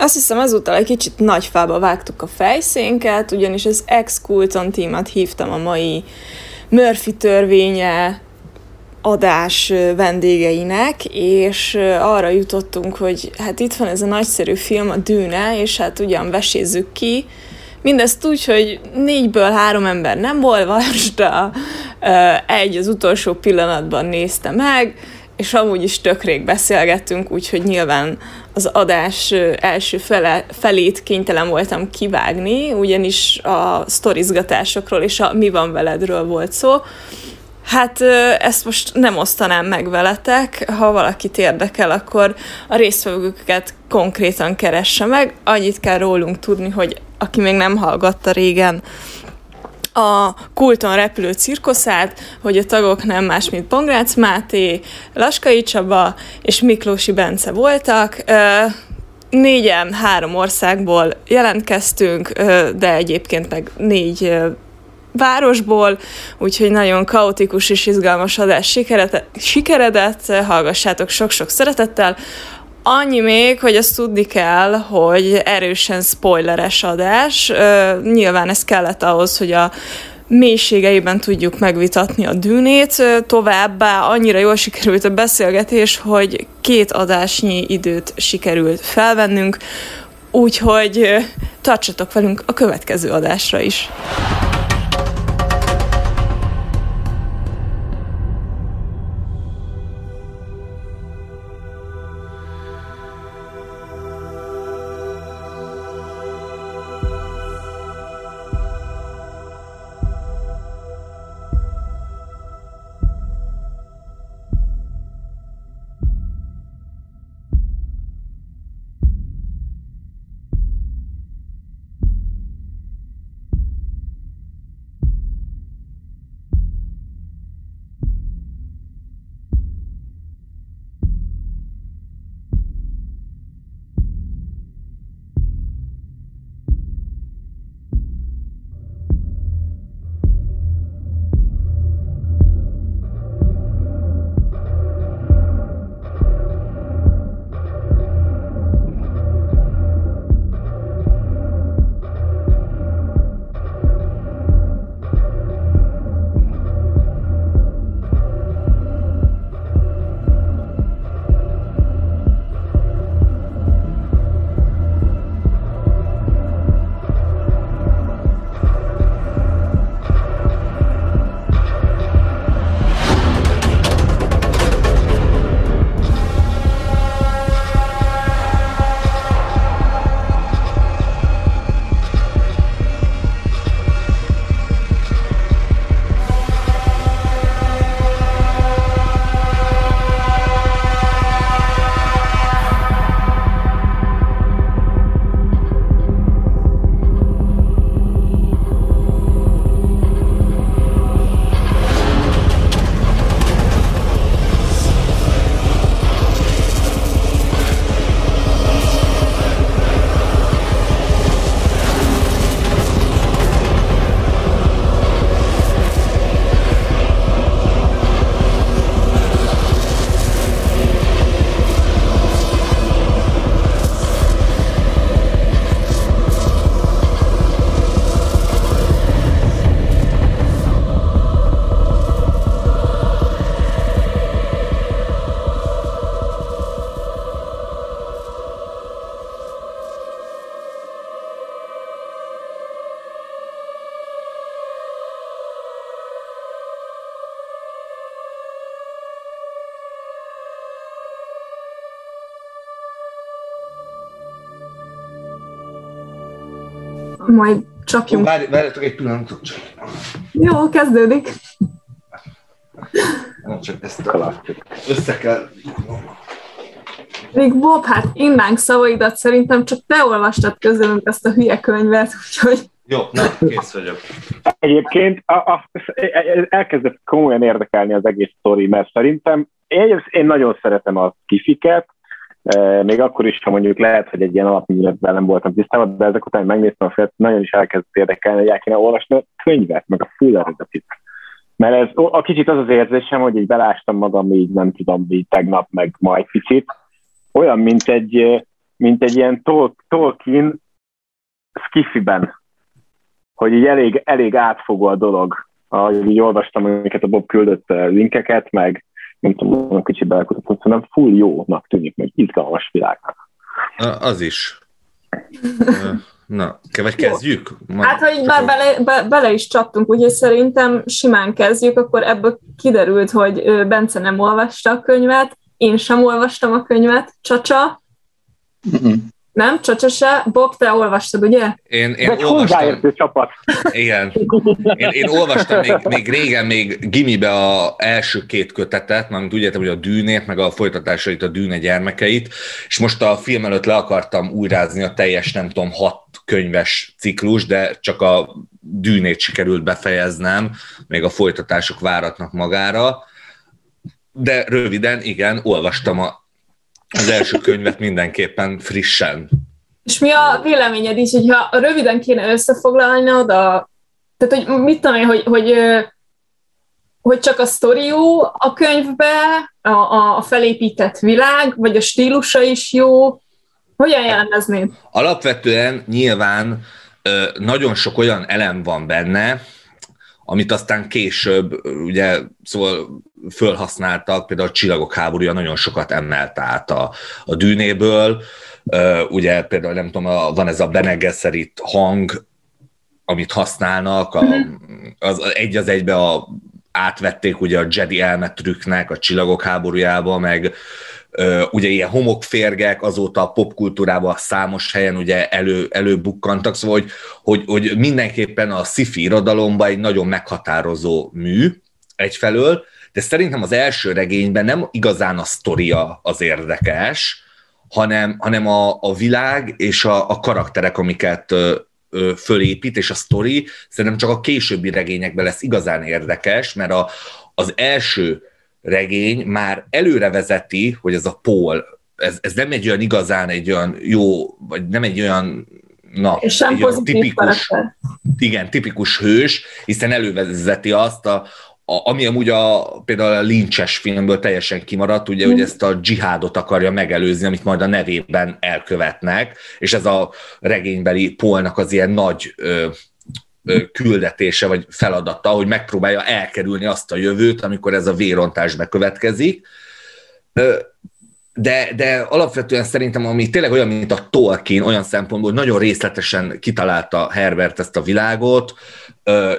Azt hiszem ezúttal egy kicsit nagy fába vágtuk a fejszénket, ugyanis az ex-Kulton tímat hívtam a mai Murphy törvénye adás vendégeinek, és arra jutottunk, hogy hát itt van ez a nagyszerű film, a Dűne, és hát ugyan vesézzük ki, Mindezt úgy, hogy négyből három ember nem olvasta, egy az utolsó pillanatban nézte meg, és amúgy is tökrék beszélgettünk, úgyhogy nyilván az adás első fele, felét kénytelen voltam kivágni, ugyanis a sztorizgatásokról és a mi van veledről volt szó. Hát ezt most nem osztanám meg veletek, ha valakit érdekel, akkor a résztvevőket konkrétan keresse meg. Annyit kell rólunk tudni, hogy aki még nem hallgatta régen, a Kulton repülő cirkoszát, hogy a tagok nem más, mint Pongrácz Máté, Laskai Csaba és Miklósi Bence voltak. Négyen három országból jelentkeztünk, de egyébként meg négy városból, úgyhogy nagyon kaotikus és izgalmas adás sikeredett, hallgassátok sok-sok szeretettel. Annyi még, hogy azt tudni kell, hogy erősen spoileres adás. Nyilván ez kellett ahhoz, hogy a mélységeiben tudjuk megvitatni a dűnét. Továbbá annyira jól sikerült a beszélgetés, hogy két adásnyi időt sikerült felvennünk, úgyhogy tartsatok velünk a következő adásra is. Majd csapjunk. Várj, várjatok egy pillanatot. Jó, kezdődik. Nem csak ezt a össze kell. Még Bob, hát innánk szavaidat szerintem csak te olvastad közülünk ezt a hülye könyvet, úgyhogy... Jó, na, kész vagyok. Egyébként a, a, elkezdett komolyan érdekelni az egész sztori, mert szerintem én, én nagyon szeretem a kifiket, még akkor is, ha mondjuk lehet, hogy egy ilyen alapműveletben nem voltam tisztában, de ezek után megnéztem a filmet, nagyon is elkezdett érdekelni, hogy el kéne olvasni a könyvet, meg a full eredetit. Mert ez a kicsit az az érzésem, hogy így belástam magam így, nem tudom, így tegnap, meg majd kicsit. Olyan, mint egy, mint egy ilyen Tol- Tolkien skifiben, hogy így elég, elég átfogó a dolog. Ahogy így olvastam, amiket a Bob küldött linkeket, meg nem tudom, olyan kicsit belekutattam, szerintem full jónak tűnik, meg izgalmas világnak. Az is. Na, vagy kezdjük? Ma, hát, ha így már bele, be, bele is csaptunk, úgyhogy szerintem simán kezdjük, akkor ebből kiderült, hogy Bence nem olvasta a könyvet, én sem olvastam a könyvet, Csacsa. Mm-mm. Nem? Csacsa se? Bob, te olvastad, ugye? Én, én egy olvastam. csapat. Igen. Én, én olvastam még, még régen, még gimibe a első két kötetet, mert úgy értem, hogy a dűnét, meg a folytatásait, a dűne gyermekeit, és most a film előtt le akartam újrázni a teljes, nem tudom, hat könyves ciklus, de csak a dűnét sikerült befejeznem, még a folytatások váratnak magára. De röviden, igen, olvastam a az első könyvet mindenképpen frissen. És mi a véleményed is, hogyha röviden kéne összefoglalnod a, tehát hogy mit tudom én, hogy, hogy, hogy csak a sztori jó a könyvbe, a, a felépített világ, vagy a stílusa is jó, hogyan jellemeznéd? Alapvetően nyilván nagyon sok olyan elem van benne, amit aztán később, ugye, szóval fölhasználtak, például a Csillagok háborúja nagyon sokat emelt át a, a dűnéből, ugye például nem tudom, van ez a Bene Gesserit hang, amit használnak, a, mhm. az egy az egybe a, átvették ugye a Jedi elmetrüknek a Csillagok háborújába, meg ugye ilyen homokférgek azóta a popkultúrában számos helyen ugye elő, előbukkantak, szóval hogy, hogy, hogy mindenképpen a sci-fi irodalomban egy nagyon meghatározó mű egyfelől, de szerintem az első regényben nem igazán a sztoria az érdekes, hanem, hanem a, a világ és a, a karakterek, amiket ö, ö, fölépít, és a sztori szerintem csak a későbbi regényekben lesz igazán érdekes, mert a, az első regény már előre vezeti, hogy ez a pól, ez, ez nem egy olyan igazán egy olyan jó, vagy nem egy olyan na, és egy olyan tipikus, karakter. igen, tipikus hős, hiszen elővezeti azt, a, a, ami amúgy a, például a lincses filmből teljesen kimaradt, ugye, mm. hogy ezt a dzsihádot akarja megelőzni, amit majd a nevében elkövetnek, és ez a regénybeli polnak az ilyen nagy ö, küldetése vagy feladata, hogy megpróbálja elkerülni azt a jövőt, amikor ez a vérontás bekövetkezik. De, de alapvetően szerintem, ami tényleg olyan, mint a Tolkien, olyan szempontból nagyon részletesen kitalálta Herbert ezt a világot,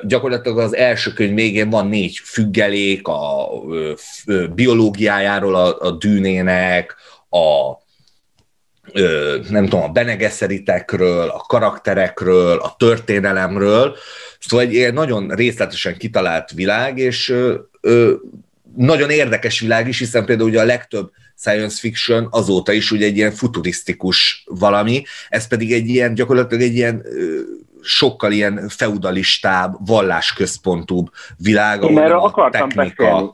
gyakorlatilag az első könyv végén van négy függelék a biológiájáról a, a dűnének, a nem tudom, a benegeszeritekről, a karakterekről, a történelemről, szóval egy ilyen nagyon részletesen kitalált világ, és nagyon érdekes világ is, hiszen például ugye a legtöbb science fiction azóta is ugye egy ilyen futurisztikus valami, ez pedig egy ilyen, gyakorlatilag egy ilyen sokkal ilyen feudalistább, vallásközpontúbb világ, Én erről akartam technika, beszélni.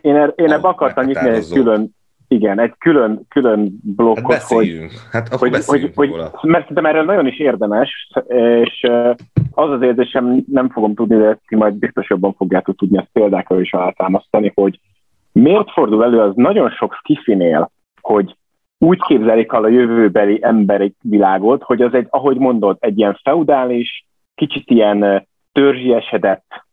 Én, er, én ebbe akartam nyitni egy külön igen, egy külön, külön blokkot, hát hogy, hát akkor hogy, hogy, hogy, mert szerintem erről nagyon is érdemes, és az az érzésem, nem fogom tudni, de ti majd biztos jobban fogjátok tudni ezt példákkal is alátámasztani, hogy miért fordul elő az nagyon sok skifinél, hogy úgy képzelik el a jövőbeli emberi világot, hogy az egy, ahogy mondod, egy ilyen feudális, kicsit ilyen törzsiesedett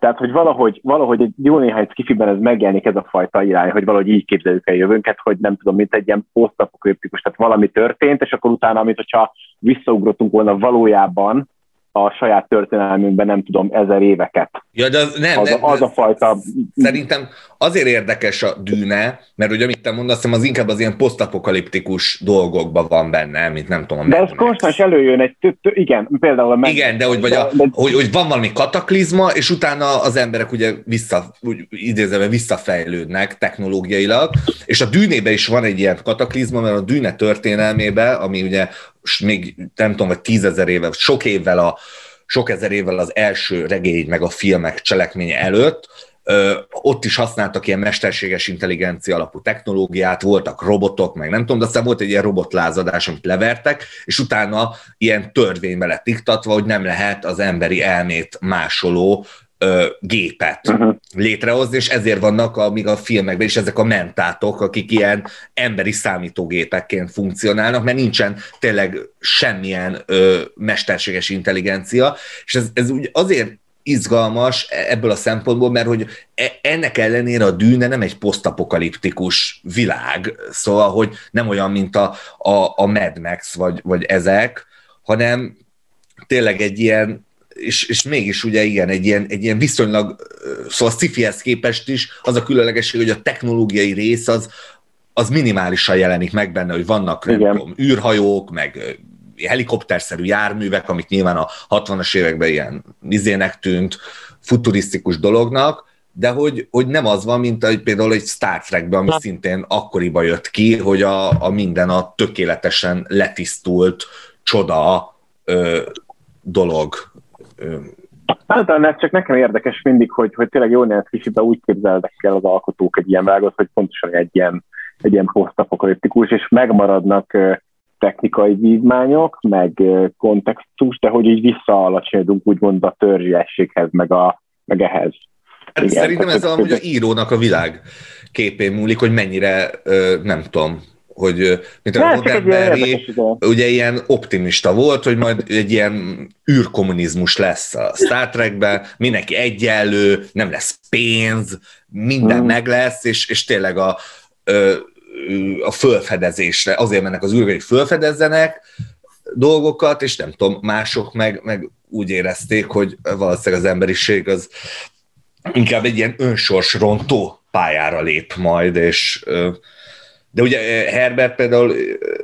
tehát, hogy valahogy, valahogy egy jó néhány skifiben ez megjelenik ez a fajta irány, hogy valahogy így képzeljük el jövőnket, hogy nem tudom, mint egy ilyen posztapokriptikus, tehát valami történt, és akkor utána, amit hogyha visszaugrottunk volna valójában, a saját történelmünkben nem tudom, ezer éveket. Ja, de az, nem, az, nem, az a fajta... Szerintem azért érdekes a dűne, mert ugye amit te mondasz, az inkább az ilyen posztapokaliptikus dolgokban van benne, mint nem tudom. De ez konstans előjön egy, igen, például a meg... Igen, de hogy, vagy a, de... hogy, hogy, van valami kataklizma, és utána az emberek ugye vissza, úgy idézve visszafejlődnek technológiailag, és a dűnében is van egy ilyen kataklizma, mert a dűne történelmébe, ami ugye még nem tudom, vagy tízezer éve, sok évvel a, sok ezer évvel az első regény meg a filmek cselekménye előtt, ott is használtak ilyen mesterséges intelligencia alapú technológiát, voltak robotok, meg nem tudom, de aztán volt egy ilyen robotlázadás, amit levertek, és utána ilyen törvénybe lett iktatva, hogy nem lehet az emberi elmét másoló ö, gépet uh-huh. létrehozni, és ezért vannak a, még a filmekben is ezek a mentátok, akik ilyen emberi számítógépekként funkcionálnak, mert nincsen tényleg semmilyen ö, mesterséges intelligencia, és ez, ez úgy azért izgalmas ebből a szempontból, mert hogy e, ennek ellenére a dűne nem egy posztapokaliptikus világ, szóval, hogy nem olyan, mint a, a, a Mad Max vagy, vagy ezek, hanem tényleg egy ilyen és, és mégis ugye igen, egy ilyen, egy ilyen viszonylag, szóval a sci képest is az a különlegesség, hogy a technológiai rész az, az minimálisan jelenik meg benne, hogy vannak nem tudom, űrhajók, meg helikopterszerű járművek, amik nyilván a 60-as években ilyen izének tűnt, futurisztikus dolognak, de hogy, hogy nem az van, mint egy, például egy Star Trekben, ami szintén akkoriban jött ki, hogy a, a minden a tökéletesen letisztult csoda ö, dolog Ez csak nekem érdekes mindig, hogy, hogy tényleg jó néz kicsit, úgy képzelnek el az alkotók egy ilyen vágot, hogy pontosan egy ilyen, egy ilyen posztapokaliptikus, és megmaradnak technikai vívmányok, meg kontextus, de hogy így visszaalacsonyodunk úgymond a törzsiességhez, meg, a, meg ehhez. Hát Igen, szerintem ez a, hogy a írónak a világ képén múlik, hogy mennyire, nem tudom, hogy mint a Roddenberry ugye ilyen optimista volt, hogy majd egy ilyen űrkommunizmus lesz a Star Trekben, mindenki egyenlő, nem lesz pénz, minden mm. meg lesz, és, és tényleg a, a fölfedezésre, azért mennek az űrbe, hogy fölfedezzenek dolgokat, és nem tudom, mások meg, meg úgy érezték, hogy valószínűleg az emberiség az inkább egy ilyen önsorsrontó pályára lép majd, és de ugye eh, Herbert például, eh,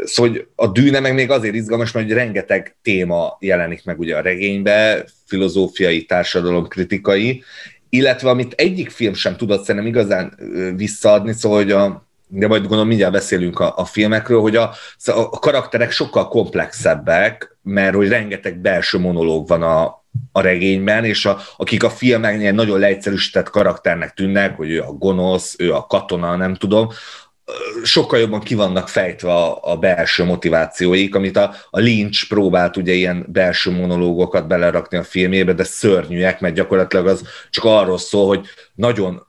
szóval hogy a dűne meg még azért izgalmas, mert rengeteg téma jelenik meg ugye a regénybe, filozófiai, társadalom, kritikai, illetve amit egyik film sem tudott szerintem igazán eh, visszaadni, szóval hogy a, de majd gondolom mindjárt beszélünk a, a filmekről, hogy a, szóval a karakterek sokkal komplexebbek, mert hogy rengeteg belső monológ van a, a regényben, és a, akik a filmeknél nagyon leegyszerűsített karakternek tűnnek, hogy ő a gonosz, ő a katona, nem tudom, sokkal jobban kivannak fejtve a, a belső motivációik, amit a, a Lynch próbált ugye ilyen belső monológokat belerakni a filmébe, de szörnyűek, mert gyakorlatilag az csak arról szól, hogy nagyon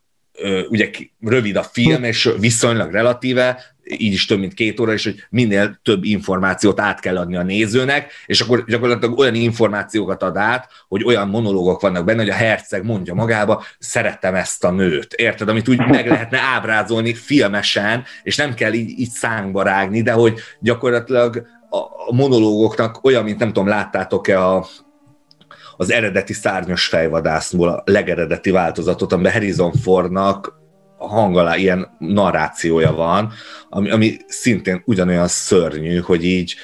ugye rövid a film, és viszonylag relatíve, így is több mint két óra, és hogy minél több információt át kell adni a nézőnek, és akkor gyakorlatilag olyan információkat ad át, hogy olyan monológok vannak benne, hogy a herceg mondja magába, szeretem ezt a nőt. Érted? Amit úgy meg lehetne ábrázolni filmesen, és nem kell így, így szánkba rágni, de hogy gyakorlatilag a monológoknak olyan, mint nem tudom, láttátok-e a az eredeti szárnyos fejvadászból a legeredeti változatot, amiben Harrison Fordnak hangalá, ilyen narrációja van, ami, ami szintén ugyanolyan szörnyű, hogy így,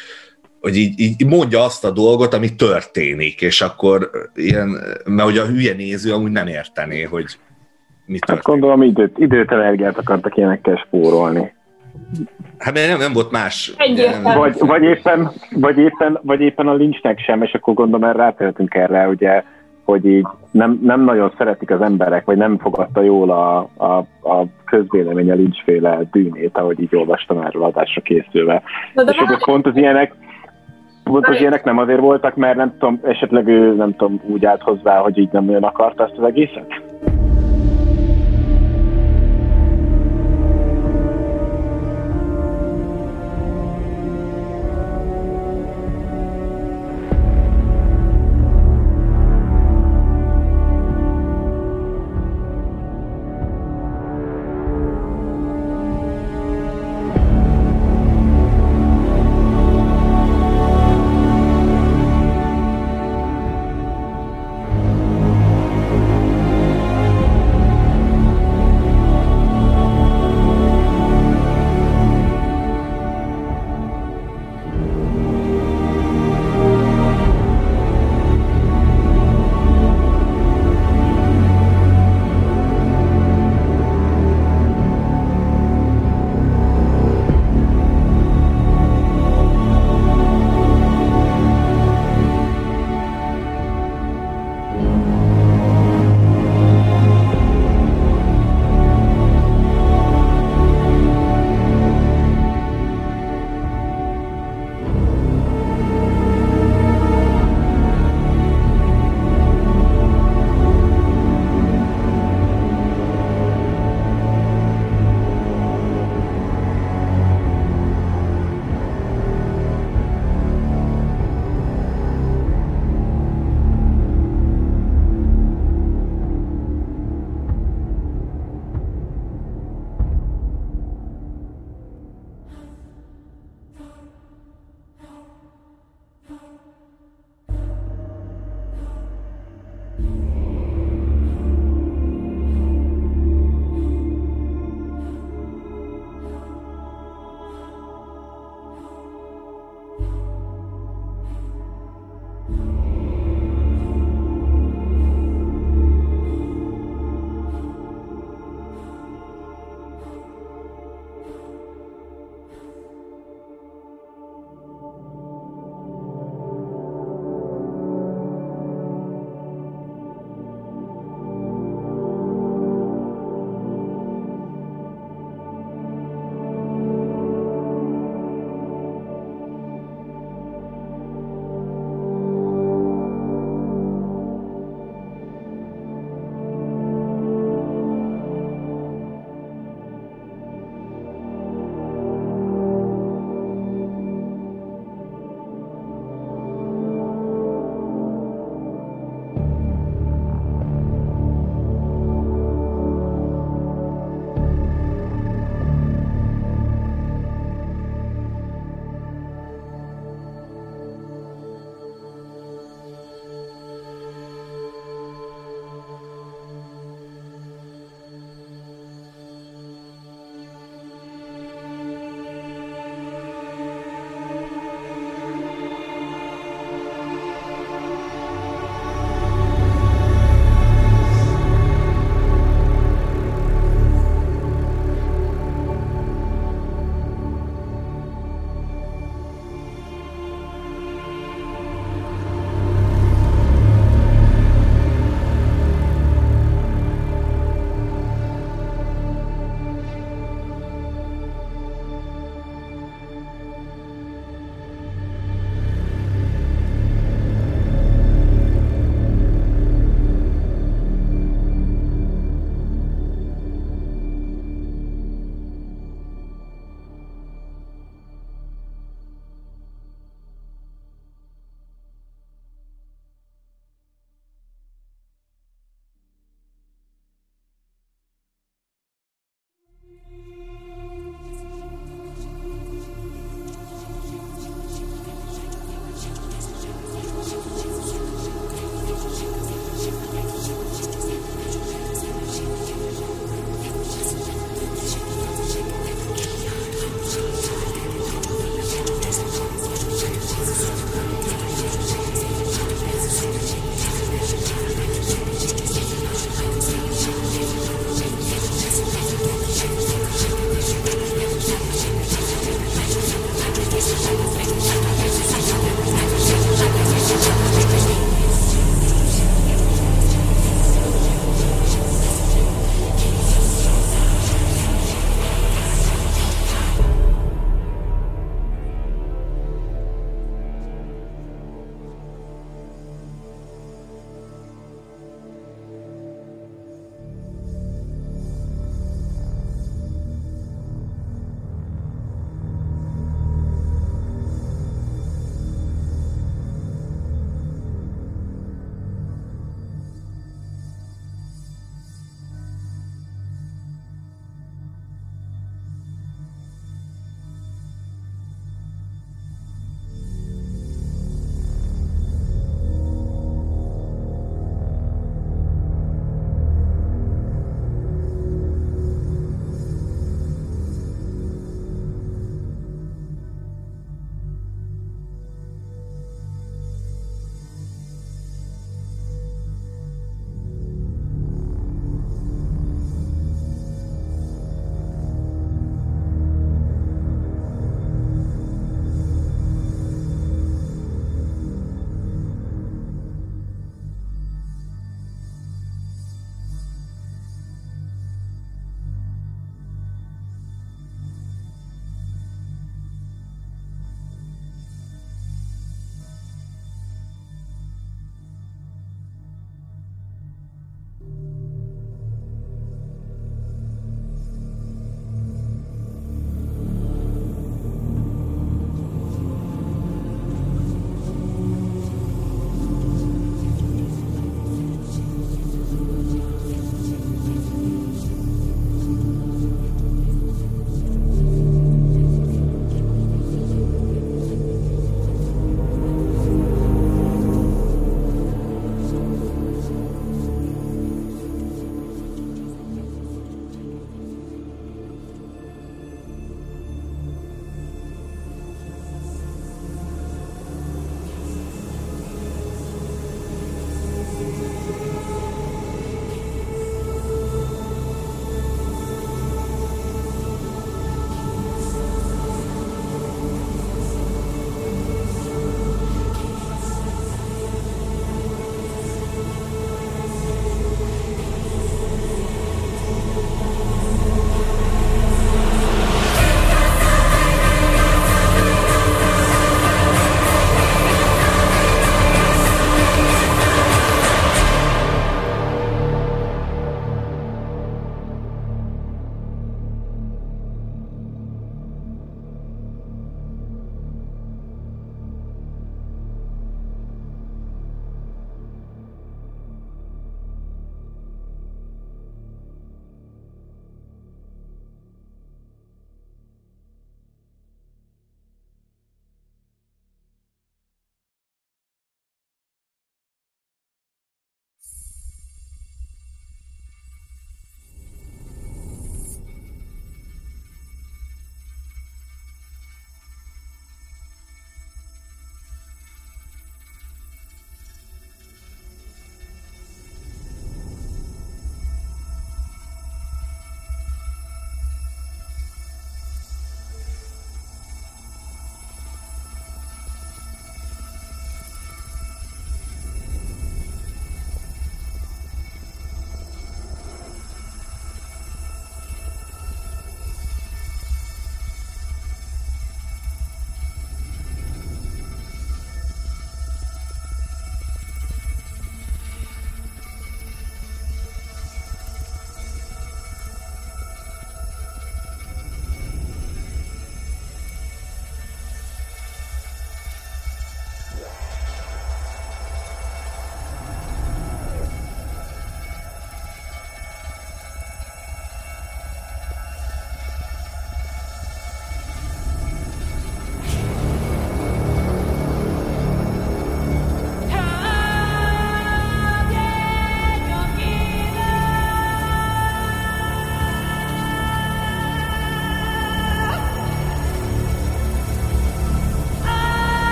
hogy így, így mondja azt a dolgot, ami történik, és akkor ilyen, mert hogy a hülye néző amúgy nem értené, hogy mi történik. Hát gondolom időt, időt energiát akartak ilyenekkel spórolni. Hát nem, nem volt más. Vagy, vagy, éppen, vagy, éppen, vagy éppen a lincsnek sem, és akkor gondolom erre rátérhetünk erre, ugye, hogy így nem, nem nagyon szeretik az emberek, vagy nem fogadta jól a, a, a közvélemény a lincsféle dűnét, ahogy így olvastam erről adásra készülve. De és hogy pont az ilyenek, pont az ilyenek nem azért voltak, mert nem tudom, esetleg ő nem tudom, úgy állt hozzá, hogy így nem olyan akarta ezt az egészet?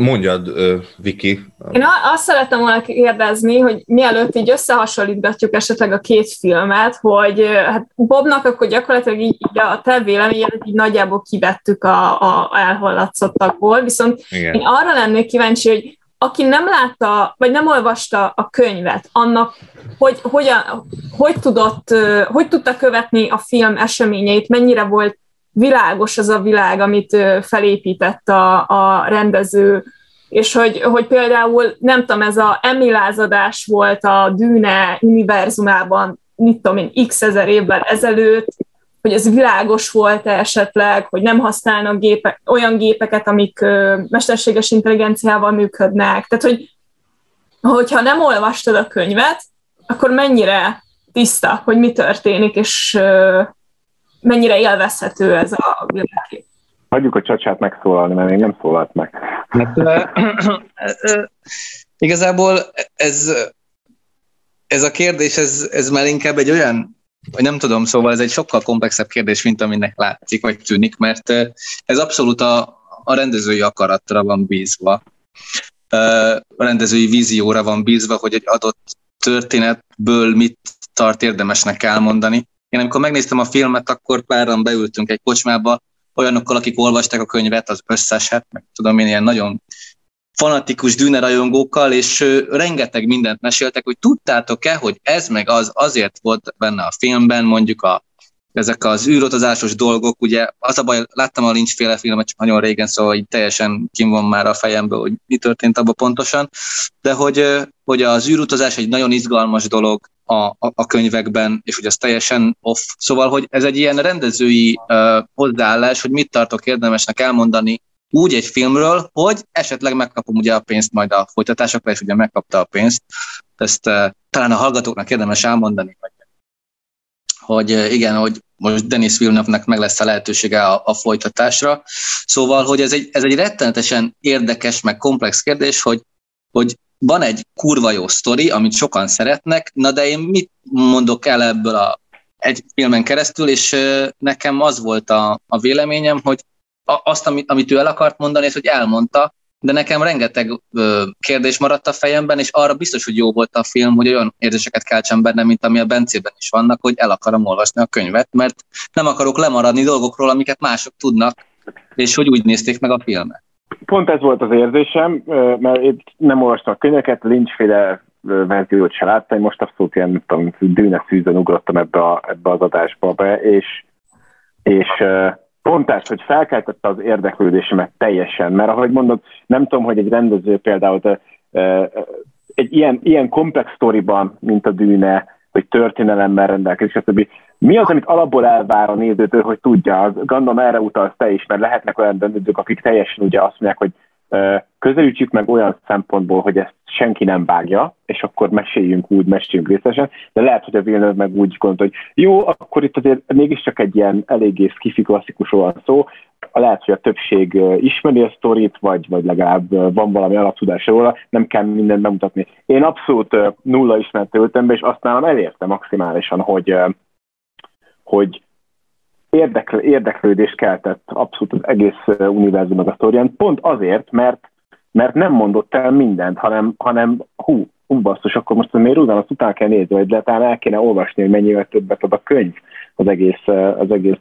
Mondjad, Viki. Én azt szerettem volna kérdezni, hogy mielőtt így összehasonlítgatjuk esetleg a két filmet, hogy hát Bobnak akkor gyakorlatilag így, így a te véleményedet így nagyjából kivettük a, a elhallatszottakból, viszont Igen. én arra lennék kíváncsi, hogy aki nem látta, vagy nem olvasta a könyvet, annak hogy, hogyan, hogy, tudott, hogy tudta követni a film eseményeit, mennyire volt világos az a világ, amit felépített a, a rendező, és hogy, hogy például, nem tudom, ez a emilázadás volt a Dűne univerzumában, mit tudom én, x ezer évvel ezelőtt, hogy ez világos volt-e esetleg, hogy nem használnak gépek, olyan gépeket, amik ö, mesterséges intelligenciával működnek. Tehát, hogy hogyha nem olvastad a könyvet, akkor mennyire tiszta, hogy mi történik, és ö, mennyire élvezhető ez a világkép. Hagyjuk a csacsát megszólalni, mert még nem szólalt meg. Hát, igazából ez, ez a kérdés, ez, ez már inkább egy olyan, vagy nem tudom, szóval ez egy sokkal komplexebb kérdés, mint aminek látszik, vagy tűnik, mert ez abszolút a, a rendezői akaratra van bízva. A rendezői vízióra van bízva, hogy egy adott történetből mit tart érdemesnek elmondani, én amikor megnéztem a filmet, akkor páran beültünk egy kocsmába, olyanokkal, akik olvasták a könyvet, az összeset, meg tudom én, ilyen nagyon fanatikus dűnerajongókkal, és rengeteg mindent meséltek, hogy tudtátok-e, hogy ez meg az azért volt benne a filmben, mondjuk a, ezek az űrotozásos dolgok, ugye az a baj, láttam a Lynch féle filmet csak nagyon régen, szóval így teljesen kim van már a fejemből, hogy mi történt abban pontosan, de hogy, hogy az űrutazás egy nagyon izgalmas dolog, a, a, könyvekben, és hogy az teljesen off. Szóval, hogy ez egy ilyen rendezői uh, hozzáállás, hogy mit tartok érdemesnek elmondani úgy egy filmről, hogy esetleg megkapom ugye a pénzt majd a folytatásokra, és ugye megkapta a pénzt. Ezt uh, talán a hallgatóknak érdemes elmondani, hogy, hogy uh, igen, hogy most Denis Villeneuve-nek meg lesz a lehetősége a, a folytatásra. Szóval, hogy ez egy, ez egy rettenetesen érdekes, meg komplex kérdés, hogy, hogy van egy kurva jó sztori, amit sokan szeretnek, na de én mit mondok el ebből a egy filmen keresztül, és nekem az volt a, a véleményem, hogy azt, amit, amit ő el akart mondani, és hogy elmondta, de nekem rengeteg ö, kérdés maradt a fejemben, és arra biztos, hogy jó volt a film, hogy olyan érzéseket keltsen benne, mint ami a Bencében is vannak, hogy el akarom olvasni a könyvet, mert nem akarok lemaradni dolgokról, amiket mások tudnak, és hogy úgy nézték meg a filmet. Pont ez volt az érzésem, mert én nem olvastam a könyveket, Lynch-féle verziót se láttam, én most abszolút ilyen, nem tudom, dűne szűzön ugrottam ebbe, a, ebbe az adásba be, és, és pont ez, hogy felkeltette az érdeklődésemet teljesen, mert ahogy mondod, nem tudom, hogy egy rendező például egy ilyen, ilyen komplex sztoriban, mint a dűne, hogy történelemmel rendelkezik, stb. Mi az, amit alapból elvár a nézőtől, hogy tudja? Gondolom erre utalsz te is, mert lehetnek olyan döntők, akik teljesen ugye azt mondják, hogy közelítsük meg olyan szempontból, hogy ezt senki nem vágja, és akkor meséljünk úgy, meséljünk részesen, de lehet, hogy a Villeneuve meg úgy gondol, hogy jó, akkor itt azért mégiscsak egy ilyen eléggé skifi klasszikusról van szó, lehet, hogy a többség ismeri a sztorit, vagy, vagy legalább van valami alaptudás róla, nem kell mindent bemutatni. Én abszolút nulla ismert ültem be, és azt nálam elérte maximálisan, hogy, hogy érdekl, érdeklődést keltett abszolút az egész univerzumnak a sztorián, pont azért, mert, mert nem mondott el mindent, hanem, hanem hú, hú basszus, akkor most miért azt utána kell nézni, vagy talán el kéne olvasni, hogy mennyivel többet ad a könyv az egész, az egész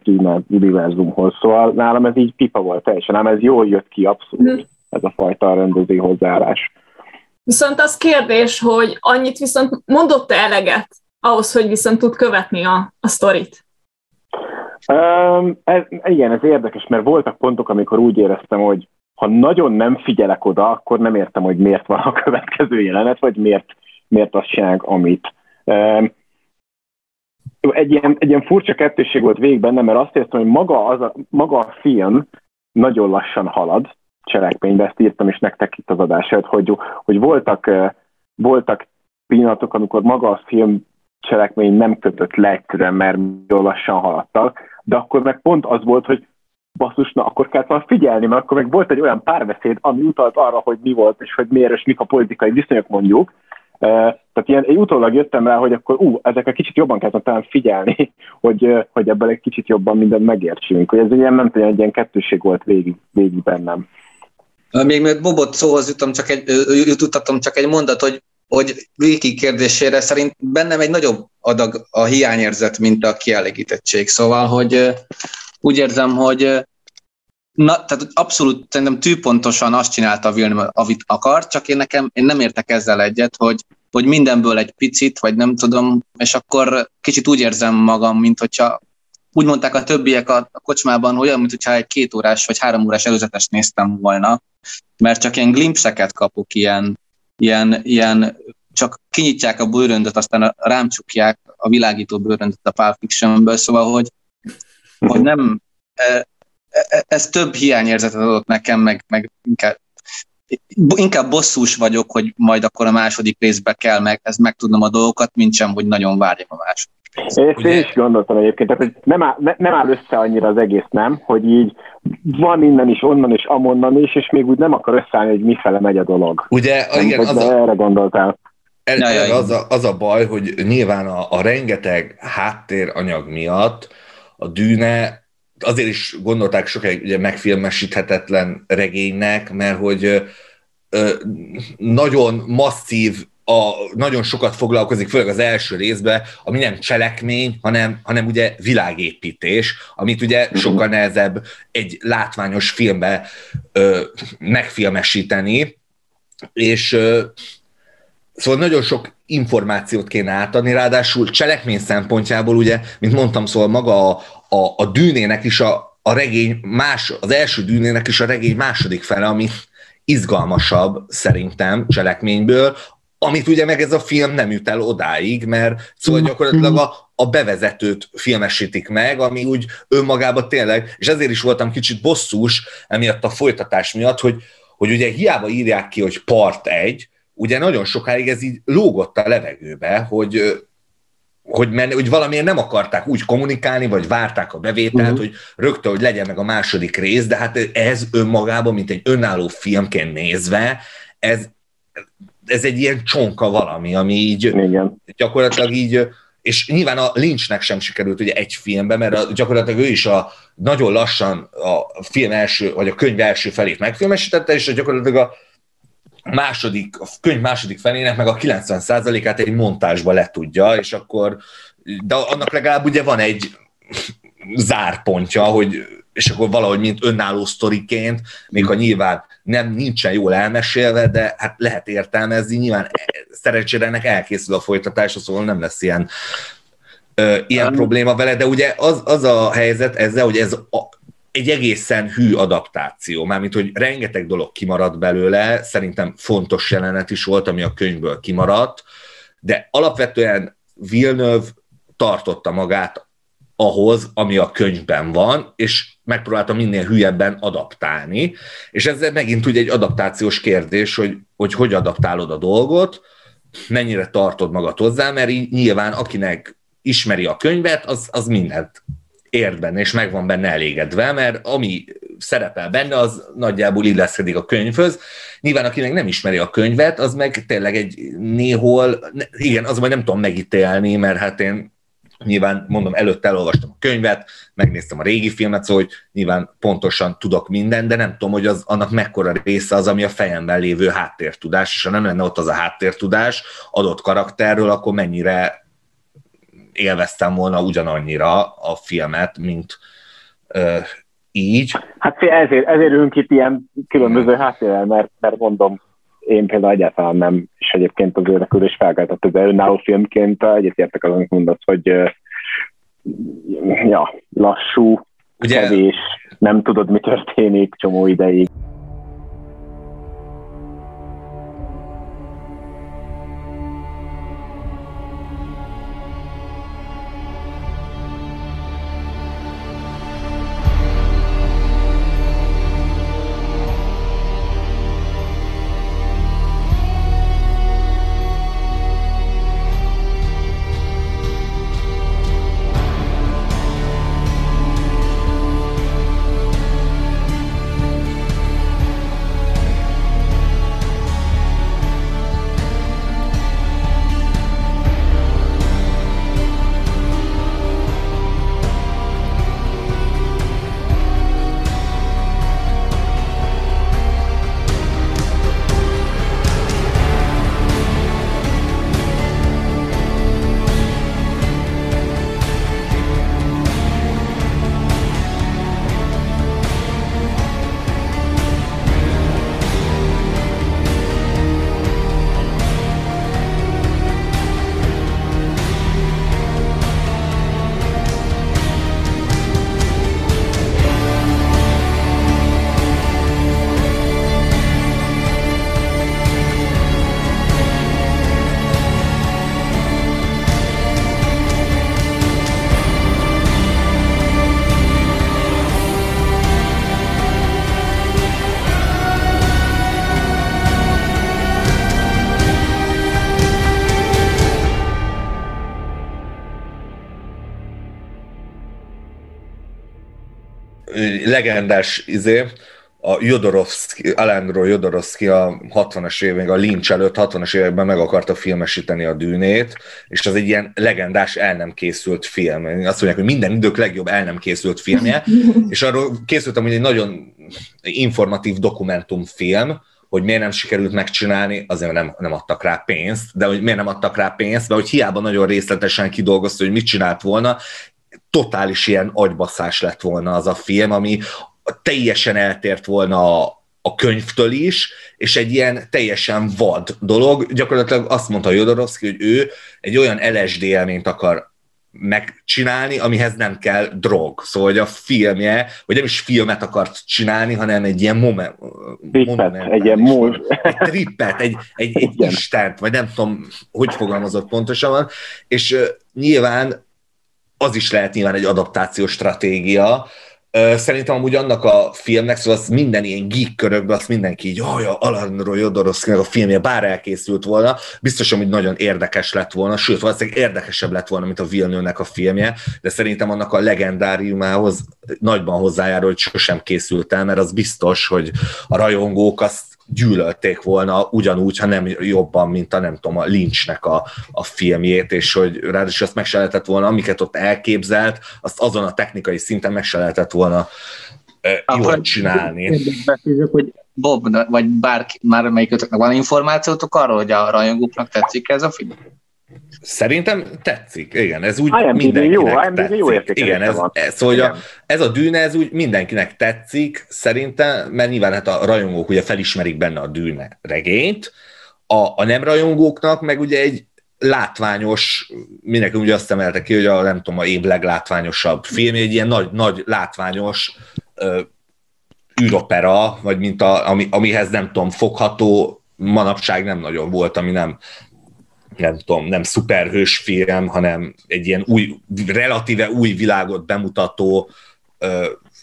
univerzumhoz. Szóval nálam ez így pipa volt teljesen, ám ez jól jött ki abszolút, mm. ez a fajta rendező hozzáállás. Viszont az kérdés, hogy annyit viszont mondott-e eleget ahhoz, hogy viszont tud követni a, a sztorit? Um, ez, igen, ez érdekes, mert voltak pontok, amikor úgy éreztem, hogy ha nagyon nem figyelek oda, akkor nem értem, hogy miért van a következő jelenet, vagy miért, miért azt csinálják, amit. Um, egy ilyen, egy ilyen furcsa kettőség volt végig benne, mert azt értem, hogy maga, az a, maga a film nagyon lassan halad cselekménybe, ezt írtam is nektek itt az adását, hogy, hogy voltak, voltak pillanatok, amikor maga a film cselekmény nem kötött le egyszerűen, mert nagyon lassan haladtak, de akkor meg pont az volt, hogy basszus, na akkor kellett volna figyelni, mert akkor meg volt egy olyan párbeszéd, ami utalt arra, hogy mi volt, és hogy miért, és mik a politikai viszonyok mondjuk. Tehát ilyen, egy utólag jöttem rá, hogy akkor ú, ezekre kicsit jobban kellett talán figyelni, hogy, hogy ebből egy kicsit jobban mindent megértsünk. Hogy ez ilyen, nem tudom, egy ilyen kettőség volt végig, végig bennem. Még mert Bobot szóhoz jutom csak egy, jutottam csak egy mondat, hogy, hogy Viki kérdésére szerint bennem egy nagyobb adag a hiányérzet, mint a kielégítettség. Szóval, hogy úgy érzem, hogy Na, tehát abszolút szerintem tűpontosan azt csinálta a Villeneuve, amit akar, csak én nekem én nem értek ezzel egyet, hogy, hogy mindenből egy picit, vagy nem tudom, és akkor kicsit úgy érzem magam, mint hogyha úgy mondták a többiek a, a kocsmában, olyan, mint hogyha egy két órás vagy három órás előzetes néztem volna, mert csak ilyen glimpseket kapok, ilyen, ilyen, ilyen csak kinyitják a bőröndöt, aztán rám csukják a világító bőröndöt a Pulp Fictionből, szóval, hogy, hogy nem, e, e, ez több hiányérzetet adott nekem, meg, meg inkább, inkább bosszús vagyok, hogy majd akkor a második részbe kell meg, ez megtudnom a dolgokat, mint sem, hogy nagyon várjam a második én ezt én is gondoltam egyébként, tehát, hogy nem áll, ne, nem áll össze annyira az egész, nem? Hogy így van innen is, onnan is, amonnan is, és még úgy nem akar összeállni, hogy mifele megy a dolog. Ugye, nem, igen, az a, erre gondoltál. El, ja, az, a, az a baj, hogy nyilván a, a rengeteg háttéranyag miatt a dűne azért is gondolták sokáig ugye megfilmesíthetetlen regénynek, mert hogy ö, nagyon masszív a, nagyon sokat foglalkozik, főleg az első részben, ami nem cselekmény, hanem, hanem ugye világépítés, amit ugye mhm. sokkal nehezebb egy látványos filmbe ö, megfilmesíteni, és ö, szóval nagyon sok információt kéne átadni, ráadásul cselekmény szempontjából ugye, mint mondtam, szóval maga a, a, a dűnének is a, a regény más, az első dűnének is a regény második fele, ami izgalmasabb szerintem cselekményből, amit ugye meg ez a film nem jut el odáig, mert szóval gyakorlatilag a, a bevezetőt filmesítik meg, ami úgy önmagában tényleg, és ezért is voltam kicsit bosszús emiatt a folytatás miatt, hogy, hogy ugye hiába írják ki, hogy part egy, ugye nagyon sokáig ez így lógott a levegőbe, hogy hogy, men, hogy valamiért nem akarták úgy kommunikálni, vagy várták a bevételt, uh-huh. hogy rögtön, hogy legyen meg a második rész, de hát ez önmagában, mint egy önálló filmként nézve, ez ez egy ilyen csonka valami, ami így Igen. gyakorlatilag így, és nyilván a Lynchnek sem sikerült ugye egy filmbe, mert a, gyakorlatilag ő is a nagyon lassan a film első, vagy a könyv első felét megfilmesítette, és gyakorlatilag a második, a könyv második felének meg a 90%-át egy montásba letudja, és akkor, de annak legalább ugye van egy zárpontja, hogy és akkor valahogy mint önálló sztoriként, még ha nyilván nem nincsen jól elmesélve, de hát lehet értelmezni, nyilván szerencsére ennek elkészül a folytatása, szóval nem lesz ilyen, ö, ilyen um, probléma vele, de ugye az, az a helyzet ezzel, hogy ez a, egy egészen hű adaptáció, mármint, hogy rengeteg dolog kimaradt belőle, szerintem fontos jelenet is volt, ami a könyvből kimaradt, de alapvetően Villeneuve tartotta magát ahhoz, ami a könyvben van, és megpróbáltam minél hülyebben adaptálni, és ez megint ugye egy adaptációs kérdés, hogy, hogy hogy adaptálod a dolgot, mennyire tartod magad hozzá, mert így nyilván akinek ismeri a könyvet, az, az mindent ért benne, és meg van benne elégedve, mert ami szerepel benne, az nagyjából illeszkedik a könyvhöz. Nyilván, akinek nem ismeri a könyvet, az meg tényleg egy néhol, igen, az majd nem tudom megítélni, mert hát én Nyilván, mondom, előtte elolvastam a könyvet, megnéztem a régi filmet, szóval hogy nyilván pontosan tudok minden, de nem tudom, hogy az, annak mekkora része az, ami a fejemben lévő háttértudás, és ha nem lenne ott az a háttértudás adott karakterről, akkor mennyire élveztem volna ugyanannyira a filmet, mint ö, így. Hát ezért, ezért ülünk itt ilyen különböző háttérrel, mert, mert mondom, én például egyáltalán nem, és egyébként az érdeklődés felkeltett, ez önálló filmként egyetértek azon, amit mondasz, hogy ja, lassú, Ugye... kevés, nem tudod, mi történik csomó ideig. Legendás izé, a Jodorowsky, Alejandro Jodorowsky a 60-as évek, a Lynch előtt 60-as években meg akarta filmesíteni a dűnét, és az egy ilyen legendás el nem készült film. Azt mondják, hogy minden idők legjobb el nem készült filmje, és arról készültem, hogy egy nagyon informatív dokumentumfilm, hogy miért nem sikerült megcsinálni, azért nem, nem adtak rá pénzt, de hogy miért nem adtak rá pénzt, mert hogy hiába nagyon részletesen kidolgozta, hogy mit csinált volna, totális ilyen agybaszás lett volna az a film, ami teljesen eltért volna a, a könyvtől is, és egy ilyen teljesen vad dolog. Gyakorlatilag azt mondta Jodorowsky, hogy ő egy olyan LSD élményt akar megcsinálni, amihez nem kell drog. Szóval, hogy a filmje, vagy nem is filmet akart csinálni, hanem egy ilyen moment, trippet, egy ilyen mú... egy trippet, egy, egy, egy istent, vagy nem tudom, hogy fogalmazott pontosan, és uh, nyilván az is lehet nyilván egy adaptációs stratégia, Szerintem amúgy annak a filmnek, szóval az minden ilyen geek körökben, azt mindenki így, jaj, a Alan Jodorowsky a filmje, bár elkészült volna, biztos, hogy nagyon érdekes lett volna, sőt, valószínűleg érdekesebb lett volna, mint a villeneuve a filmje, de szerintem annak a legendáriumához nagyban hozzájárul, hogy sosem készült el, mert az biztos, hogy a rajongók azt gyűlölték volna ugyanúgy, ha nem jobban, mint a nem tudom, a Lynchnek a, a filmjét, és hogy ráadásul azt meg se lehetett volna, amiket ott elképzelt, azt azon a technikai szinten meg se lehetett volna uh, jól csinálni. hogy Bob, vagy bárki, már melyikötöknek van információtok arról, hogy a rajongóknak tetszik ez a film? Szerintem tetszik, igen, ez úgy IMDb mindenkinek jó, tetszik. Jó igen, ez, ez, szóval igen. A, ez a dűne, ez úgy mindenkinek tetszik, szerintem, mert nyilván hát a rajongók ugye felismerik benne a dűne regényt, a, a nem rajongóknak meg ugye egy látványos, mindenki ugye azt emelte ki, hogy a nem tudom, a év leglátványosabb film, egy ilyen nagy, nagy látványos ö, űropera, vagy mint a, ami, amihez nem tudom, fogható manapság nem nagyon volt, ami nem nem tudom, nem szuperhős film, hanem egy ilyen új, relatíve új világot bemutató,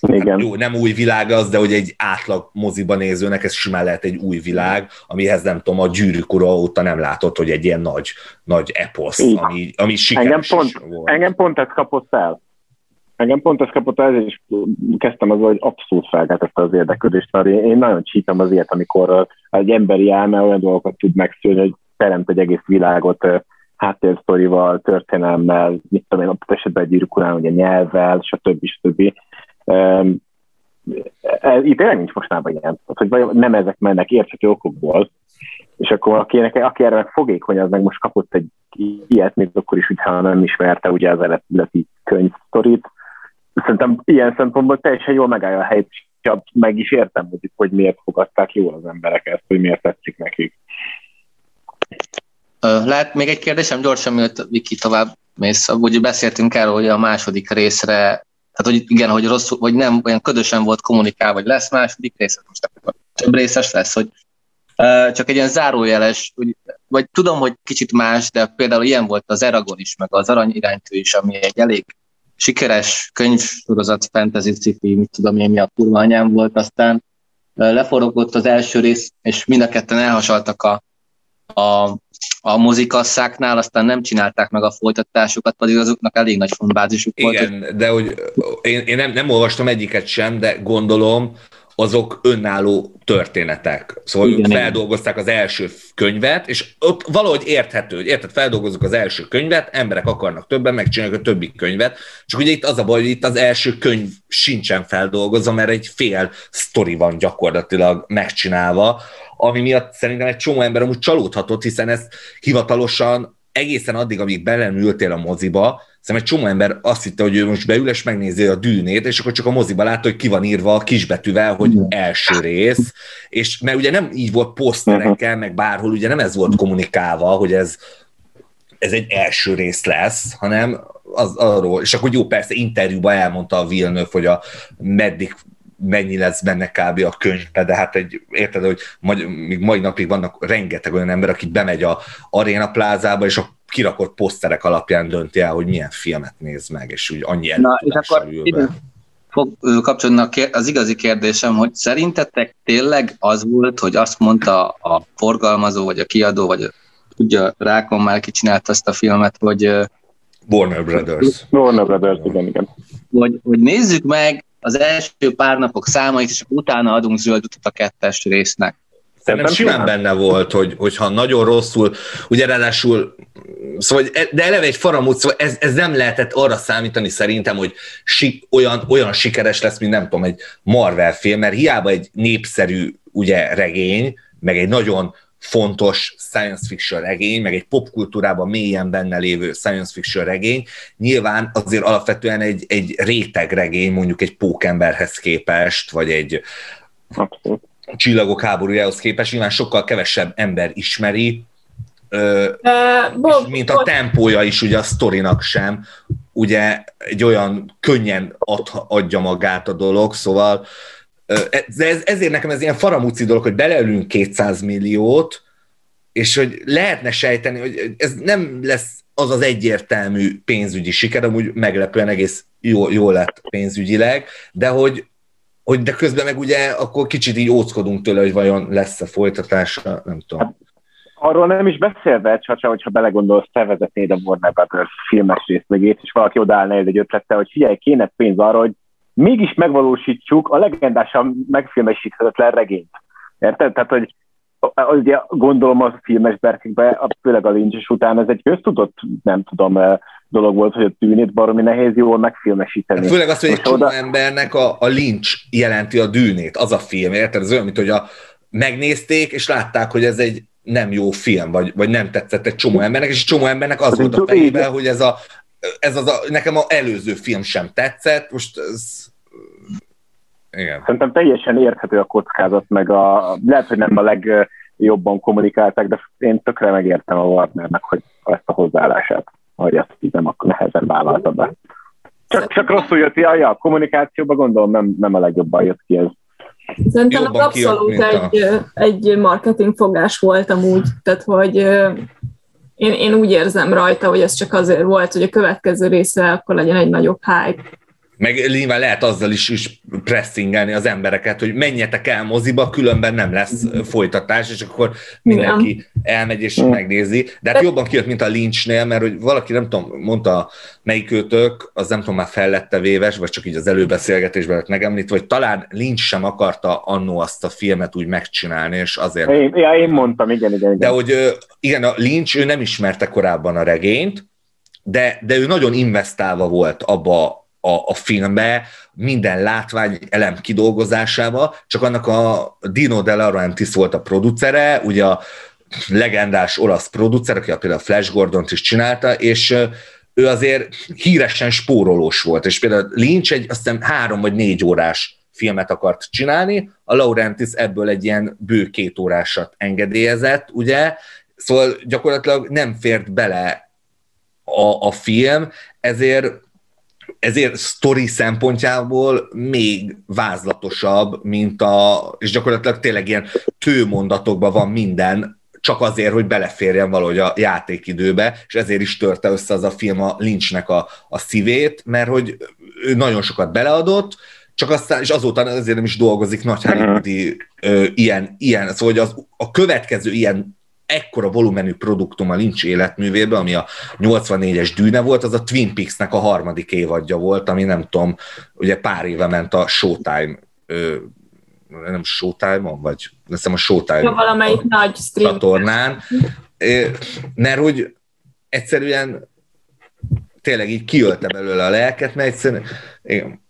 Igen. Hát jó, nem új világ az, de hogy egy átlag moziba nézőnek ez simán lehet egy új világ, amihez nem tudom, a gyűrűk ura óta nem látott, hogy egy ilyen nagy, nagy eposz, ami, ami sikeres engem pont, volt. Engem pont ez kapott el. Engem pont ez kapott el, és kezdtem az, hogy abszolút felkeltette az érdeklődést, mert én nagyon csípem azért, amikor egy emberi elme olyan dolgokat tud megszülni, hogy teremt egy egész világot háttérsztorival, történelmmel, mit tudom én, ott esetben egy gyűrűk ugye nyelvvel, stb. stb. Um, itt tényleg nincs mostában ilyen, hogy nem ezek mennek érthető okokból, és akkor akinek, aki erre meg fogékony, az meg most kapott egy ilyet, még akkor is, hogyha nem ismerte ugye az eredeti könyvsztorit. Szerintem ilyen szempontból teljesen jól megállja a helyet, és meg is értem, hogy miért fogadták jól az emberek ezt, hogy miért tetszik nekik. Lehet még egy kérdésem gyorsan, mielőtt Viki tovább mész. Ugye beszéltünk erről, hogy a második részre, tehát hogy igen, hogy rosszul, vagy nem, olyan ködösen volt kommunikál, vagy lesz második rész, most több részes lesz, hogy csak egy ilyen zárójeles, hogy, vagy tudom, hogy kicsit más, de például ilyen volt az Eragon is, meg az Arany iránytű is, ami egy elég sikeres könyvsorozat, fantasy sci mit tudom én, mi a kurva anyám volt, aztán leforogott az első rész, és mind a ketten elhasaltak a a, a mozikasszáknál, aztán nem csinálták meg a folytatásokat, pedig azoknak elég nagy fanbázisuk volt. Igen, de hogy én, én nem, nem olvastam egyiket sem, de gondolom, azok önálló történetek. Szóval Igen, feldolgozták az első könyvet, és ott valahogy érthető, hogy érted, feldolgozunk az első könyvet, emberek akarnak többen, megcsinálják a többi könyvet, csak ugye itt az a baj, hogy itt az első könyv sincsen feldolgozva, mert egy fél sztori van gyakorlatilag megcsinálva, ami miatt szerintem egy csomó ember amúgy csalódhatott, hiszen ezt hivatalosan egészen addig, amíg belenültél a moziba, Szerintem egy csomó ember azt hitte, hogy ő most beül és megnézi a dűnét, és akkor csak a moziba látta, hogy ki van írva a kisbetűvel, hogy első rész, és mert ugye nem így volt poszterekkel, meg bárhol, ugye nem ez volt kommunikálva, hogy ez, ez egy első rész lesz, hanem az arról, és akkor jó, persze interjúban elmondta a Villeneuve, hogy a meddig mennyi lesz benne kb. a könyvbe, de hát egy, érted, hogy majd, még mai napig vannak rengeteg olyan ember, aki bemegy a Arena plázába, és a kirakott poszterek alapján dönti el, hogy milyen filmet néz meg, és úgy annyi előtudással ül be. Fog kapcsolódni az igazi kérdésem, hogy szerintetek tényleg az volt, hogy azt mondta a forgalmazó, vagy a kiadó, vagy a, tudja, Rákon már kicsinált azt a filmet, hogy Warner Brothers. Warner Brothers, igen, igen. Hogy, hogy nézzük meg az első pár napok számait, és utána adunk zöld utat a kettes résznek. Szerintem simán benne volt, hogy, hogyha nagyon rosszul, ugye ráadásul, szóval, de eleve egy faramút, szóval ez, ez nem lehetett arra számítani szerintem, hogy si, olyan, olyan sikeres lesz, mint nem tudom, egy Marvel film, mert hiába egy népszerű ugye regény, meg egy nagyon fontos science fiction regény, meg egy popkultúrában mélyen benne lévő science fiction regény, nyilván azért alapvetően egy, egy réteg regény, mondjuk egy pókemberhez képest, vagy egy Abszolút. csillagok háborújához képest, nyilván sokkal kevesebb ember ismeri, ö, uh, Bob, mint a tempója is ugye a sztorinak sem, ugye egy olyan könnyen ad, adja magát a dolog, szóval ez, ezért nekem ez ilyen faramúci dolog, hogy beleülünk 200 milliót, és hogy lehetne sejteni, hogy ez nem lesz az az egyértelmű pénzügyi siker, amúgy meglepően egész jó, jó lett pénzügyileg, de hogy, hogy de közben meg ugye akkor kicsit így óckodunk tőle, hogy vajon lesz-e folytatása, nem tudom. Hát, arról nem is beszélve, csak hogyha belegondolsz, te vezetnéd a Warner Brothers filmes részt mögét, és valaki odállna egy ötlettel, hogy figyelj, kéne pénz arra, hogy mégis megvalósítsuk a legendásan megfilmesíthetetlen regényt. Érted? Tehát, hogy ugye gondolom a filmes berkekbe, főleg a lincses után ez egy köztudott, nem tudom, eh, dolog volt, hogy a tűnét baromi nehéz jól megfilmesíteni. Hát főleg azt, hogy egy oda... embernek a, a lincs jelenti a dűnét, az a film, érted? Ez olyan, mint hogy a, megnézték, és látták, hogy ez egy nem jó film, vagy, vagy nem tetszett egy csomó embernek, és egy csomó embernek az volt a fejében, hogy ez a, ez az a, nekem az előző film sem tetszett, most ez igen. Szerintem teljesen érthető a kockázat, meg a, lehet, hogy nem a legjobban kommunikálták, de én tökre megértem a Warnernek, hogy ezt a hozzáállását, hogy ezt így nem akkor nehezen vállalta be. Csak, csak rosszul jött, ja, ja, a kommunikációban gondolom nem, nem a legjobban jött ki ez. Szerintem az abszolút egy, a... egy marketing fogás volt amúgy, tehát hogy én, én úgy érzem rajta, hogy ez csak azért volt, hogy a következő része akkor legyen egy nagyobb hype. Meg nyilván lehet azzal is, is pressingelni az embereket, hogy menjetek el moziba, különben nem lesz folytatás, és akkor mindenki Igen. elmegy és megnézi. De hát jobban kijött, mint a Lynchnél, mert hogy valaki, nem tudom, mondta melyik őtök, az nem tudom, már fellette véves, vagy csak így az előbeszélgetésben lett megemlítve, hogy talán Lynch sem akarta annó azt a filmet úgy megcsinálni, és azért... Én, ja, én mondtam, igen, igen, igen. De hogy igen, a Lynch, ő nem ismerte korábban a regényt, de, de ő nagyon investálva volt abba a, a filmbe, minden látvány elem kidolgozásába, csak annak a Dino De Laurentiis volt a producere, ugye a legendás olasz producer, aki például a Flash Gordon-t is csinálta, és ő azért híresen spórolós volt, és például Lynch egy azt hiszem három vagy négy órás filmet akart csinálni, a Laurentis ebből egy ilyen bő két órásat engedélyezett, ugye, szóval gyakorlatilag nem fért bele a, a film, ezért ezért sztori szempontjából még vázlatosabb, mint a, és gyakorlatilag tényleg ilyen tőmondatokban van minden, csak azért, hogy beleférjen valahogy a játékidőbe, és ezért is törte össze az a film a Lynchnek a, a szívét, mert hogy ő nagyon sokat beleadott, csak aztán, és azóta azért nem is dolgozik nagy hollywoodi ilyen, ilyen, szóval hogy az, a következő ilyen ekkora volumenű produktum a Lynch életművében, ami a 84-es dűne volt, az a Twin Peaks-nek a harmadik évadja volt, ami nem tudom, ugye pár éve ment a Showtime ö, nem Showtime-on, vagy hiszem a Showtime ja, valamelyik nagy stream. csatornán, mert hogy egyszerűen tényleg így kiölte belőle a lelket, mert egyszerűen igen,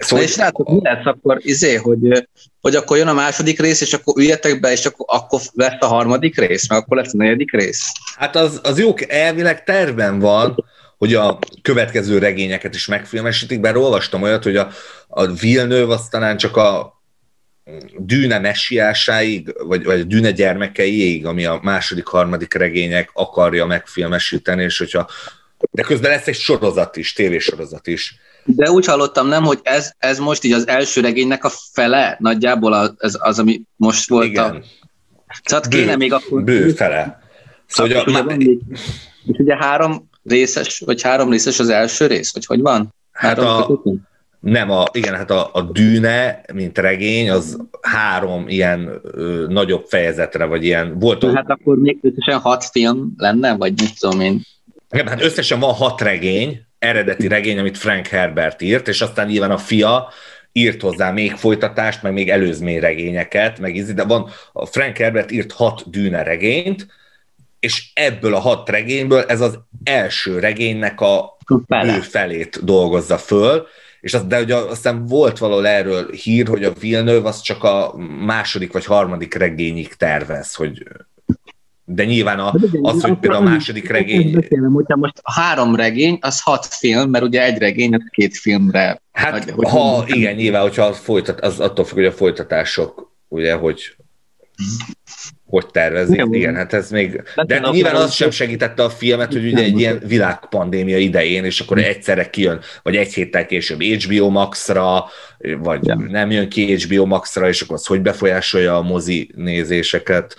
Szóval, és látok, mi lesz akkor, izé, hogy, hogy akkor jön a második rész, és akkor üljetek be, és akkor, akkor lesz a harmadik rész, meg akkor lesz a negyedik rész? Hát az, az jó, elvileg terven van, hogy a következő regényeket is megfilmesítik, bár olvastam olyat, hogy a, a Villeneuve az talán csak a dűne messiásáig, vagy, vagy a dűne gyermekeiig, ami a második, harmadik regények akarja megfilmesíteni, és hogyha de közben lesz egy sorozat is, tévésorozat is. De úgy hallottam, nem, hogy ez, ez most így az első regénynek a fele, nagyjából az, az, az ami most volt Igen. a... Tehát bő, kéne még akkor... Bő fele. Szóval ugye, már... És ugye három részes, vagy három részes az első rész, vagy hogy van? Hát a, nem, a, igen, hát a, a dűne, mint regény, az három ilyen ö, nagyobb fejezetre, vagy ilyen volt. Hát akkor még összesen hat film lenne, vagy mit tudom én. Igen, hát összesen van hat regény, eredeti regény, amit Frank Herbert írt, és aztán nyilván a fia írt hozzá még folytatást, meg még előzményregényeket, meg ízi, de van, a Frank Herbert írt hat dűne regényt, és ebből a hat regényből ez az első regénynek a ő felét dolgozza föl, és az, de ugye aztán volt valahol erről hír, hogy a Villeneuve az csak a második vagy harmadik regényig tervez, hogy de nyilván a, az, hogy például a második regény... Beszélem, hogyha most a három regény, az hat film, mert ugye egy regény, az két filmre... Hát, hogy, ha, hogy igen, nyilván, hogyha az, folytat, az attól függ, hogy a folytatások, ugye, hogy hogy tervezik, igen, igen, hát ez még... De nyilván az sem segítette a filmet, hogy ugye egy ilyen világpandémia idején, és akkor egyszerre kijön, vagy egy héttel később HBO Max-ra, vagy nem jön ki HBO Max-ra, és akkor az hogy befolyásolja a mozi nézéseket.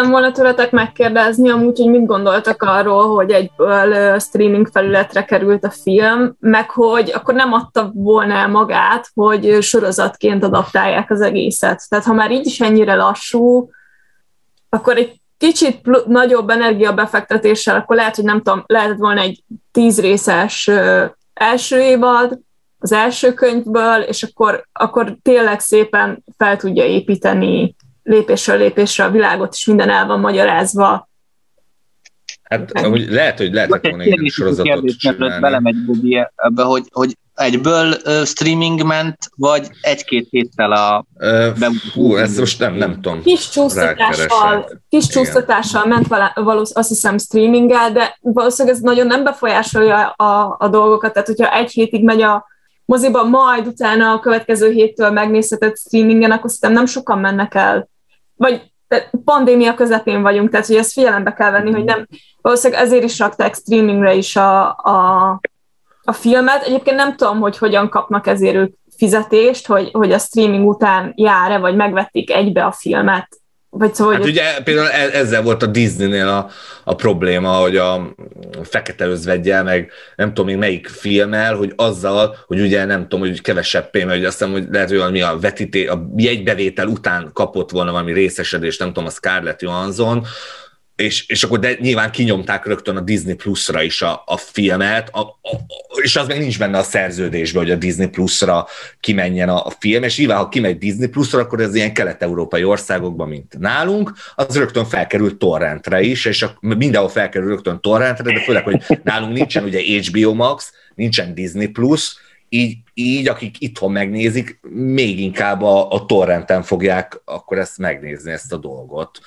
Szerettem volna tőletek megkérdezni amúgy, hogy mit gondoltak arról, hogy egyből streaming felületre került a film, meg hogy akkor nem adta volna magát, hogy sorozatként adaptálják az egészet. Tehát ha már így is ennyire lassú, akkor egy kicsit pl- nagyobb energiabefektetéssel, akkor lehet, hogy nem tudom, lehetett volna egy tíz részes első évad, az első könyvből, és akkor, akkor tényleg szépen fel tudja építeni lépésről lépésre a világot, és minden el van magyarázva. Hát amúgy lehet, hogy lehetett volna egy sorozatot csinálni. Belemegy Budi ebbe, hogy, hogy egyből uh, streaming ment, vagy egy-két héttel a uh, Hú, ezt most nem, nem tudom. Kis csúsztatással, kis csúsztatással ment valószínűleg azt hiszem streaminggel, de valószínűleg ez nagyon nem befolyásolja a, a dolgokat, tehát hogyha egy hétig megy a moziba, majd utána a következő héttől megnézheted streamingen, akkor szerintem nem sokan mennek el. Vagy pandémia közepén vagyunk, tehát hogy ezt figyelembe kell venni, hogy nem, valószínűleg ezért is rakták streamingre is a, a, a filmet. Egyébként nem tudom, hogy hogyan kapnak ezért ők fizetést, hogy, hogy a streaming után jár-e, vagy megvették egybe a filmet. Vagy szóval, hát hogy ugye például e- ezzel volt a Disney-nél a, a probléma, hogy a fekete özvegyel, meg nem tudom még melyik filmmel, hogy azzal, hogy ugye nem tudom, hogy kevesebb pénz, hogy azt hiszem, hogy lehet, hogy valami a vetíté, a jegybevétel után kapott volna valami részesedést, nem tudom, a Scarlett Johansson, és, és akkor de nyilván kinyomták rögtön a Disney Plus-ra is a, a filmet, a, a, és az meg nincs benne a szerződésben, hogy a Disney Plus-ra kimenjen a, a film, és nyilván, ha kimegy Disney Plus-ra, akkor ez ilyen kelet-európai országokban, mint nálunk, az rögtön felkerült torrentre is, és a, mindenhol felkerül rögtön torrentre, de főleg, hogy nálunk nincsen ugye HBO Max, nincsen Disney Plus, így, így akik itthon megnézik, még inkább a, a torrenten fogják akkor ezt megnézni, ezt a dolgot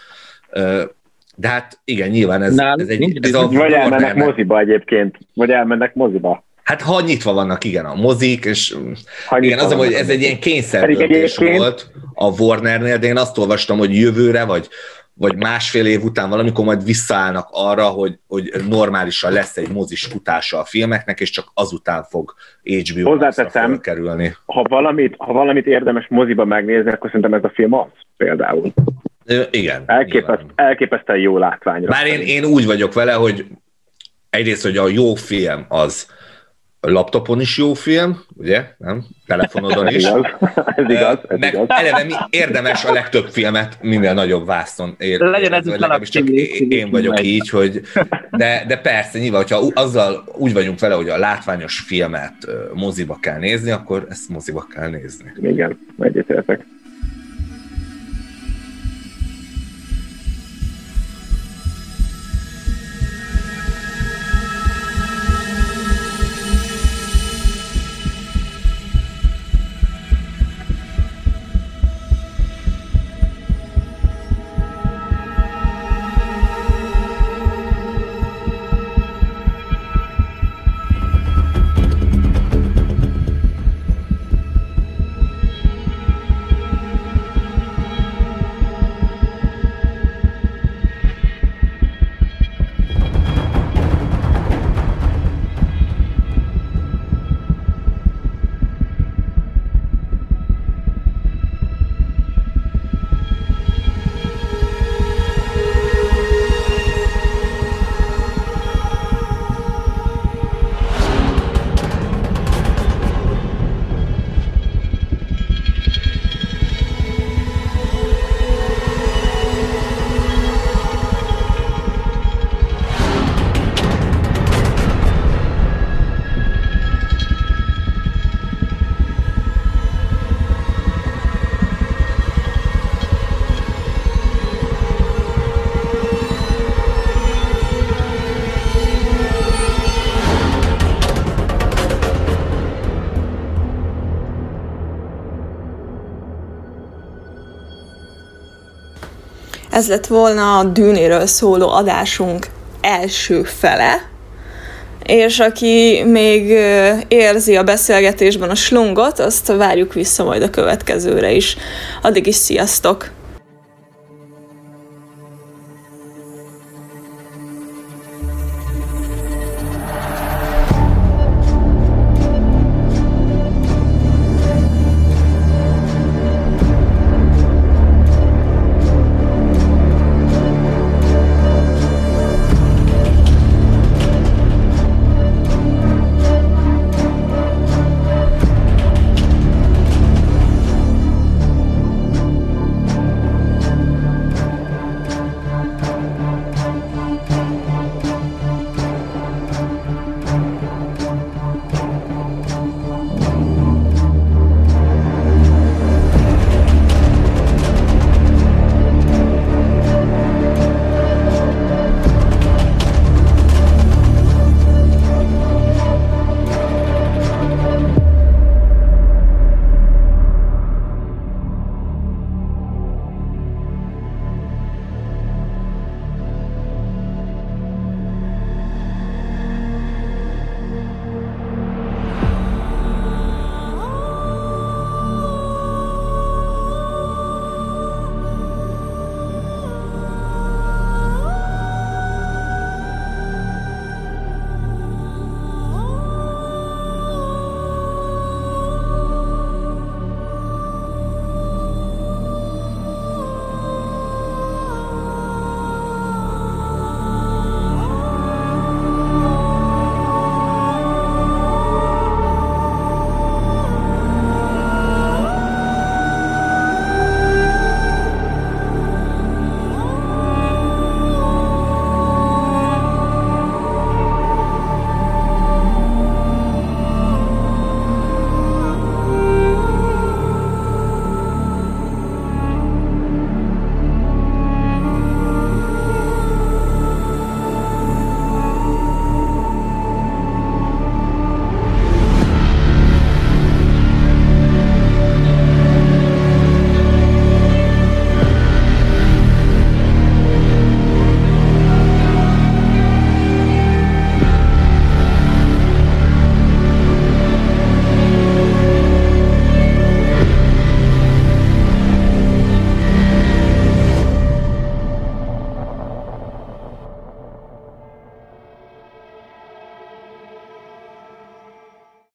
de hát igen, nyilván ez, Nál, ez egy... Ez a vagy elmennek moziba egyébként, vagy elmennek moziba. Hát ha nyitva vannak, igen, a mozik, és ha igen, az, hogy ez egy ilyen kényszerdöntés volt a Warnernél, de én azt olvastam, hogy jövőre, vagy, vagy másfél év után valamikor majd visszaállnak arra, hogy, hogy normálisan lesz egy mozis futása a filmeknek, és csak azután fog HBO Hozzáteszem, kerülni. Ha valamit, ha valamit érdemes moziba megnézni, akkor szerintem ez a film az például. Igen. Elképeszt, elképesztően jó látványra. Bár én, én úgy vagyok vele, hogy egyrészt, hogy a jó film az laptopon is jó film, ugye? Nem? Telefonodon is. ez igaz, ez Meg igaz. eleve mi, érdemes a legtöbb filmet minél nagyobb vászton ér, Legyen ez legalábbis csak én, vagyok megy. így, hogy de, de persze, nyilván, hogyha azzal úgy vagyunk vele, hogy a látványos filmet moziba kell nézni, akkor ezt moziba kell nézni. Igen, egyetértek. Ez lett volna a dűnéről szóló adásunk első fele, és aki még érzi a beszélgetésben a slungot, azt várjuk vissza majd a következőre is. Addig is sziasztok!